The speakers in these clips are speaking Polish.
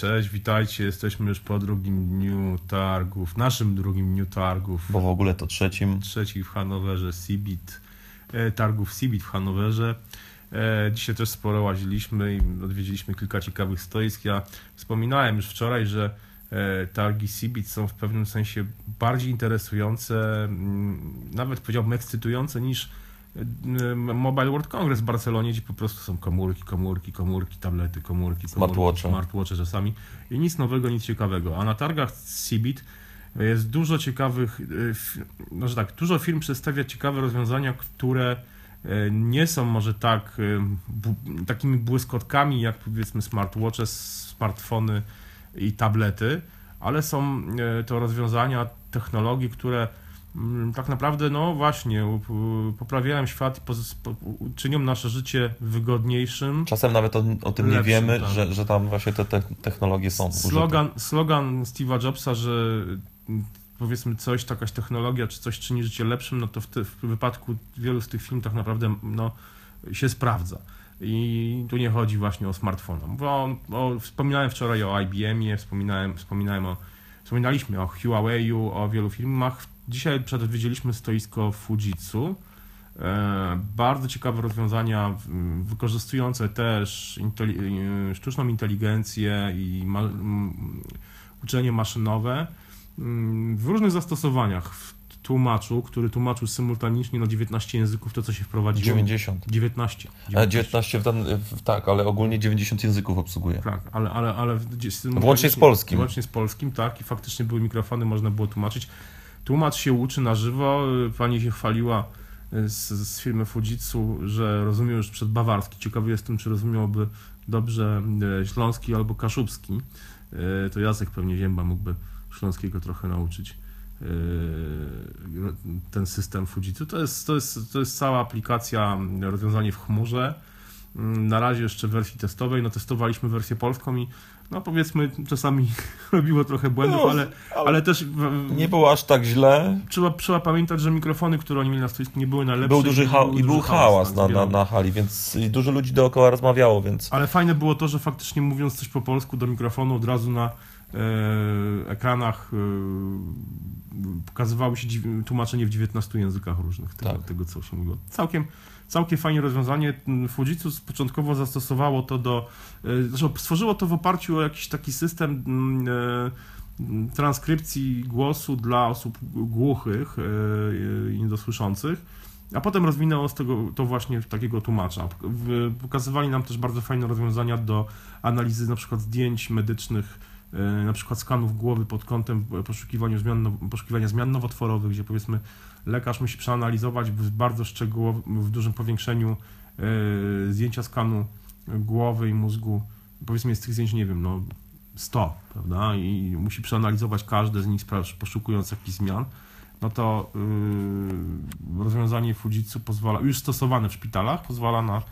Cześć, witajcie. Jesteśmy już po drugim dniu targów, naszym drugim dniu targów. Bo w ogóle to trzecim. Trzeci w Hanowerze, Cibit, e, targów Cibit w Hanowerze. E, dzisiaj też sporo łaziliśmy i odwiedziliśmy kilka ciekawych stoisk. Ja wspominałem już wczoraj, że e, targi Cibit są w pewnym sensie bardziej interesujące, mm, nawet powiedziałbym ekscytujące niż Mobile World Congress w Barcelonie, gdzie po prostu są komórki, komórki, komórki, tablety, komórki, komórki Smartwatche. smartwatche czasami i nic nowego, nic ciekawego. A na targach Cibit jest dużo ciekawych, f- no, że tak, dużo firm przedstawia ciekawe rozwiązania, które y, nie są może tak bu- takimi błyskotkami jak powiedzmy smartwatche, smartfony i tablety, ale są to rozwiązania technologii, które tak naprawdę, no właśnie, poprawiają świat czynią nasze życie wygodniejszym. Czasem nawet o, o tym nie Lepszym, wiemy, tak. że, że tam właśnie te, te technologie są użyte. Slogan, slogan Steve'a Jobsa, że mm, powiedzmy coś, jakaś technologia czy coś czyni życie lepszym, no to w, te, w wypadku wielu z tych firm tak naprawdę no, się sprawdza. I tu nie chodzi właśnie o smartfona. Bo, o, wspominałem wczoraj o IBM-ie, wspominałem, wspominałem o, wspominaliśmy o Huawei'u, o wielu firmach. Dzisiaj przedwiedzieliśmy stoisko Fujitsu. E, bardzo ciekawe rozwiązania, wykorzystujące też inteli- e, sztuczną inteligencję i ma- uczenie maszynowe mm, w różnych zastosowaniach. W tłumaczu, który tłumaczył symultanicznie na 19 języków to, co się wprowadziło. 90. 19. A 19 w ten, w, tak, ale ogólnie 90 języków obsługuje. Tak, ale, ale, ale Włącznie z polskim. Włącznie z polskim, tak. I faktycznie były mikrofony, można było tłumaczyć. Tłumacz się uczy na żywo. Pani się chwaliła y, z, z firmy Fujitsu, że rozumie już przed bawarski. Ciekawy jestem, czy rozumiałby dobrze y, śląski albo kaszubski. Y, To Jacek pewnie Zięba mógłby śląskiego trochę nauczyć. Y, Ten system Fujitsu. To jest, to jest, to jest cała aplikacja, rozwiązanie w chmurze. Mm, Na razie jeszcze w wersji testowej. No testowaliśmy wersję polską i no powiedzmy czasami robiło trochę błędów, No, ale, ale też w, Nie było aż tak źle. trzeba, trzeba pamiętać, że mikrofony, które oni mieli na stoisku nie były najlepsze. Był duży, ha- i był duży hałas tak, na, na, na hali, więc i dużo ludzi dookoła rozmawiało, więc Ale fajne było to, że faktycznie mówiąc coś po polsku do mikrofonu od razu na ekranach e, pokazywały się tłumaczenie w 19 językach różnych tego, Tak. tego co się mówiło. Całkiem, całkiem fajnie rozwiązanie. Fujitsu początkowo zastosowało to do, e, znaczy stworzyło to w oparciu o jakiś taki system mm, e, transkrypcji głosu dla osób głuchych e, i niedosłyszących. A potem rozwinęło z tego to właśnie takiego tłumacza. Pokazywali nam też bardzo fajne rozwiązania do analizy na przykład zdjęć medycznych, e, na przykład skanów głowy pod kątem poszukiwania zmian, poszukiwania zmian nowotworowych, gdzie powiedzmy lekarz musi przeanalizować w bardzo szczegółowym, w dużym powiększeniu e, zdjęcia skanu głowy i mózgu. Powiedzmy jest tych zdjęć, nie wiem, no 100, prawda? I musi przeanalizować każde z nich, poszukując jakichś zmian no to yy, rozwiązanie Fujitsu pozwala, już stosowane w szpitalach, pozwala na,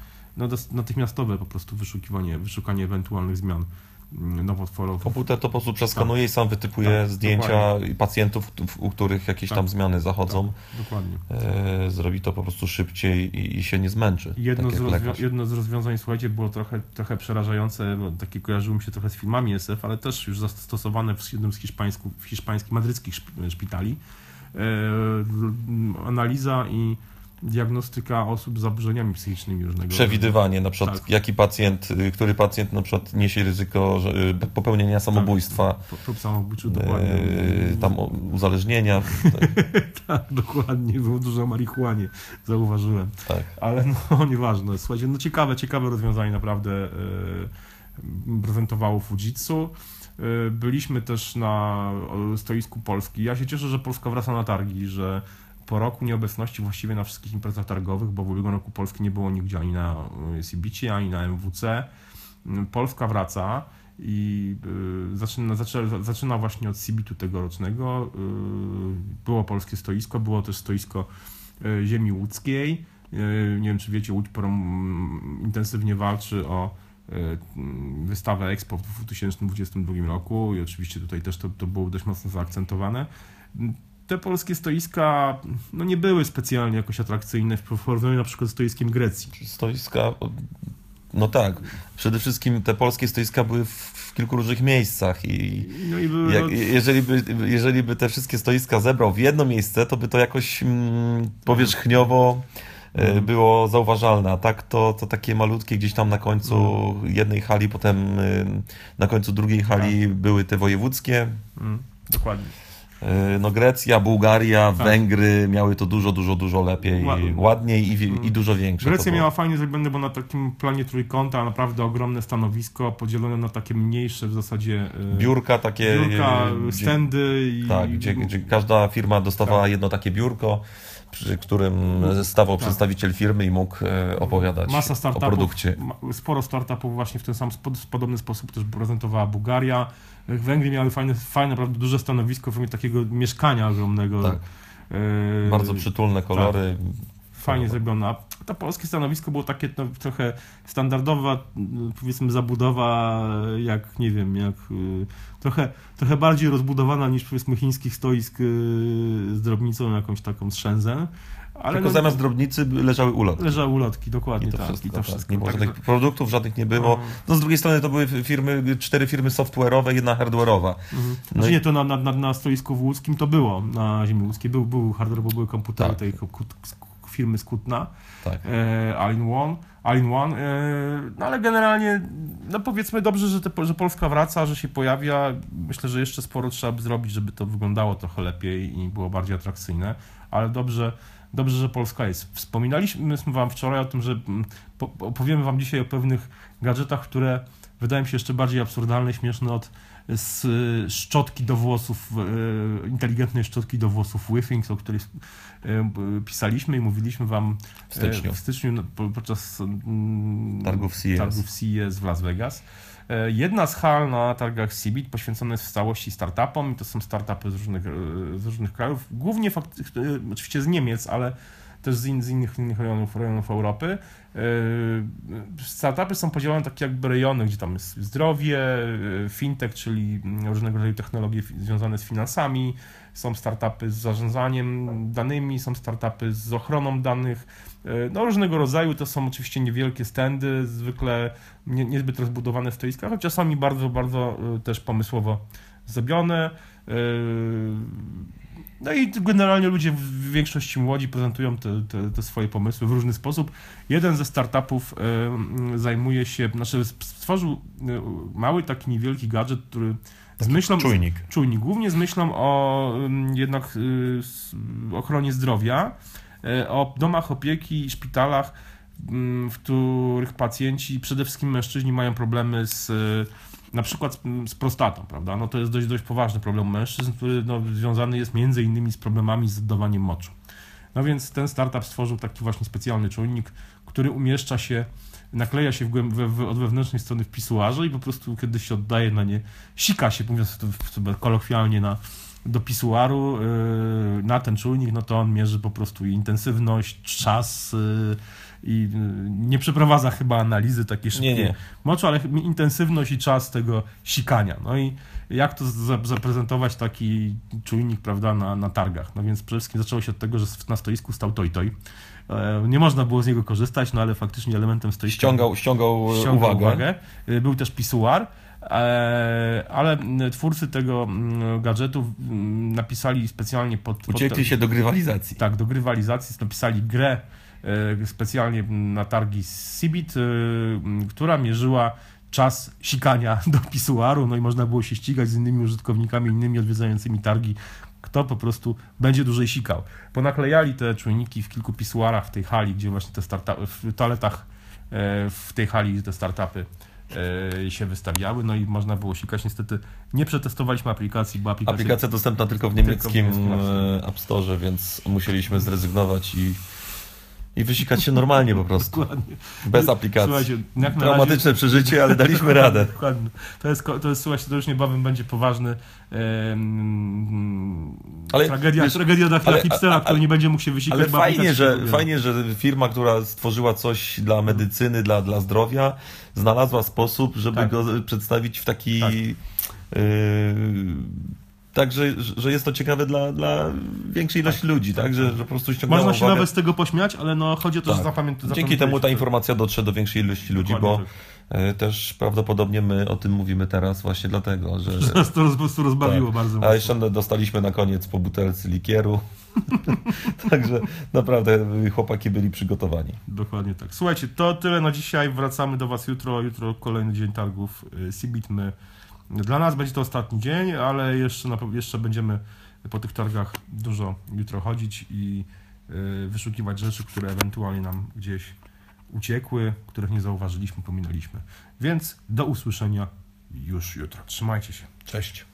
natychmiastowe po prostu wyszukiwanie, wyszukanie ewentualnych zmian nowotworowych. komputer to po prostu przeskanuje i sam wytypuje Tak, zdjęcia dokładnie. pacjentów, u których jakieś Tak. tam zmiany zachodzą. Dokładnie. E, zrobi to po prostu szybciej i, i się nie zmęczy. Jedno, tak z rozwią- jedno z rozwiązań, słuchajcie, było trochę, trochę przerażające, bo takie kojarzyło mi się trochę z filmami SF, ale też już zastosowane w jednym z hiszpańsku, w hiszpańskich, madryckich szp- szpitali. E, analiza i diagnostyka osób z zaburzeniami psychicznymi różnego Przewidywanie, na przykład Tak. jaki pacjent, y, który pacjent na przykład niesie ryzyko y, popełnienia samobójstwa, Prób- Prób dokładnie. e, tam uzależnienia. Tak, dokładnie, było dużo o marihuanie, zauważyłem. Tak. Ale no, nieważne. Słuchajcie, no ciekawe, ciekawe rozwiązanie naprawdę prezentowało Fujitsu. Byliśmy też na stoisku Polski. Ja się cieszę, że Polska wraca na targi, że po roku nieobecności właściwie na wszystkich imprezach targowych, bo w ubiegłym roku Polski nie było nigdzie ani na e, CBC, ani na MWC. Mm, Polska wraca i y, zaczyna, zaczyna, zaczyna właśnie od CBT tegorocznego. Y, było polskie stoisko, było też stoisko y, ziemi łódzkiej. Y, nie wiem, czy wiecie, Łódź intensywnie walczy o y, mm, wystawę Expo w 2022 roku i oczywiście tutaj też to, to było dość mocno zaakcentowane. Te polskie stoiska no, nie były specjalnie jakoś atrakcyjne w porównaniu na przykład z stoiskiem Grecji. Stoiska No tak. Przede wszystkim te polskie stoiska były w, kilku różnych miejscach i No i były, jak, jeżeli, by, jeżeli by te wszystkie stoiska zebrał w jedno miejsce, to by to jakoś mm, powierzchniowo e, Mhm. było zauważalne, a tak to, to takie malutkie gdzieś tam na końcu Mhm. jednej hali, potem y, na końcu drugiej hali Tak. były te wojewódzkie. mm, dokładnie. Y, No Grecja, Bułgaria, Tak. Węgry miały to dużo, dużo, dużo lepiej, Ła- ładniej i, wi- i dużo większe. Grecja miała fajnie zrobione, bo na takim planie trójkąta naprawdę ogromne stanowisko, podzielone na takie mniejsze w zasadzie e, biurka takie. biurka, y, gdzie- stędy i Tak, gdzie, gdzie każda firma dostawała Tak. jedno takie biurko, przy którym stawał Tak. przedstawiciel firmy i mógł e, opowiadać masa o startupów, produkcie. ma- sporo startupów właśnie w ten sam w podobny sposób też prezentowała Bułgaria. Węgry miały fajne, fajne naprawdę duże stanowisko w formie takiego mieszkania ogromnego. Tak. E, Bardzo przytulne kolory. fajnie zrobione. A to polskie stanowisko było takie no, trochę standardowa, powiedzmy, zabudowa, jak nie wiem, jak y, trochę, trochę bardziej rozbudowana niż powiedzmy chińskich stoisk y, z drobnicą jakąś taką z Shenzhen. Ale Tylko no, zamiast drobnicy leżały ulotki. leżały ulotki, dokładnie I to tak. wszystko, I to tak. wszystko. Nie było Także- żadnych produktów, żadnych nie było. No. No z drugiej strony to były firmy, cztery firmy software'owe, jedna hardware'owa. Mhm. No Znaczy i- nie, to na, na, na, stoisku w Łódzkim to było, na ziemi łódzkiej był, był hardware, bo były komputery Tak. Firmy Skutna. Tak. e, One, One e, no ale generalnie, no powiedzmy dobrze, że, te, że Polska wraca, że się pojawia. Myślę, że jeszcze sporo trzeba by zrobić, żeby to wyglądało trochę lepiej i było bardziej atrakcyjne, ale dobrze, dobrze, że Polska jest. Wspominaliśmy wam wczoraj o tym, że mm, po, opowiemy wam dzisiaj o pewnych gadżetach, które wydają mi się jeszcze bardziej absurdalne, śmieszne od z y, szczotki do włosów, y, inteligentnej szczotki do włosów Withings, o której y, pisaliśmy i mówiliśmy wam W styczniu. e, w styczniu no, po- podczas mm, Targów CES. targów CES w Las Vegas. E, Jedna z hal na targach CeBIT poświęcona jest w całości startupom i to są startupy z różnych, e, z różnych krajów, głównie e, oczywiście z Niemiec, ale też z, in, z innych, innych rejonów, rejonów Europy. E, Startupy są podzielone tak jakby rejony, gdzie tam jest zdrowie, e, fintech, czyli różnego rodzaju technologie związane z finansami, są startupy z zarządzaniem danymi, są startupy z ochroną danych, e, no różnego rodzaju, to są oczywiście niewielkie stędy, zwykle nie, niezbyt rozbudowane stoiska, choć czasami bardzo, bardzo też pomysłowo zrobione. E, No i generalnie ludzie w większości młodzi prezentują te, te, te swoje pomysły w różny sposób. Jeden ze startupów e, zajmuje się, znaczy stworzył e, mały taki niewielki gadżet, który z myślą, Czujnik. czujnik, głównie z myślą o jednak y, ochronie zdrowia, y, o domach opieki i szpitalach, w których pacjenci, przede wszystkim mężczyźni, mają problemy z na przykład z- z prostatą, prawda? No to jest dość, dość poważny problem mężczyzn, który no, związany jest między innymi z problemami z oddawaniem moczu. No więc ten startup stworzył taki właśnie specjalny czujnik, który umieszcza się, nakleja się w, głęb- od wewnętrznej strony w pisuarze i po prostu kiedy się oddaje na nie, sika się, mówiąc sobie kolokwialnie, na, do pisuaru yy, na ten czujnik, no to on mierzy po prostu intensywność, czas yy, i yy, nie przeprowadza chyba analizy takiej szybkiej Nie, nie. moczu, ale intensywność i czas tego sikania. No i jak to za- zaprezentować taki czujnik, prawda, na, na targach? No więc przede wszystkim zaczęło się od tego, że na stoisku stał Toy. E, Nie można było z niego korzystać, no ale faktycznie elementem stoiska Ściągał, ściągał, e, ściągał uwagę. uwagę. Y, Był też pisuar, e, ale twórcy tego gadżetu napisali specjalnie pod... pod Uciekli się do grywalizacji. tak, do grywalizacji napisali grę e, specjalnie na targi CeBIT, e, która mierzyła czas sikania do pisuaru, no i można było się ścigać z innymi użytkownikami, innymi odwiedzającymi targi, kto po prostu będzie dłużej sikał. Ponaklejali te czujniki w kilku pisuarach w tej hali, gdzie właśnie te startupy, w toaletach e, w tej hali te startupy e, się wystawiały, no i można było sikać. Niestety nie przetestowaliśmy aplikacji, bo aplikacja... Aplikacja dostępna tylko w Tylko w niemieckim niemieckim e, App Store, więc musieliśmy zrezygnować i, i wysikać się normalnie po prostu. Dokładnie. Bez aplikacji. Słuchajcie, jak na razie... Traumatyczne przeżycie, ale daliśmy radę. Dokładnie. To jest, to jest, słuchajcie, to już niebawem będzie poważny Ale tragedia, wiesz, tragedia dla, ale- hipstera, który nie będzie mógł się wysikać. Ale fajnie że, fajnie, że firma, która stworzyła coś dla medycyny, dla, dla zdrowia, znalazła sposób, żeby Tak. go przedstawić w taki Tak. yy, tak, że, że jest to ciekawe dla, dla większej ilości ludzi, tak, że, że po prostu ściągnęło Można się uwagę. nawet z tego pośmiać, ale no chodzi o to, że Tak. zapamiętać. Dzięki temu ta informacja dotrze do większej ilości ludzi, bo tak. e, też prawdopodobnie my o tym mówimy teraz właśnie dlatego, że... Nas to po prostu rozbawiło Tak. bardzo A jeszcze dostaliśmy na koniec po butelce likieru. Także naprawdę chłopaki byli przygotowani. Dokładnie tak. Słuchajcie, to tyle na dzisiaj. Wracamy do Was jutro. Jutro kolejny dzień targów y, Cebit. My, dla nas będzie to ostatni dzień, ale jeszcze, na, jeszcze będziemy po tych targach dużo jutro chodzić i y, wyszukiwać rzeczy, które ewentualnie nam gdzieś uciekły, których nie zauważyliśmy, pominęliśmy. Więc do usłyszenia już jutro. Trzymajcie się. Cześć.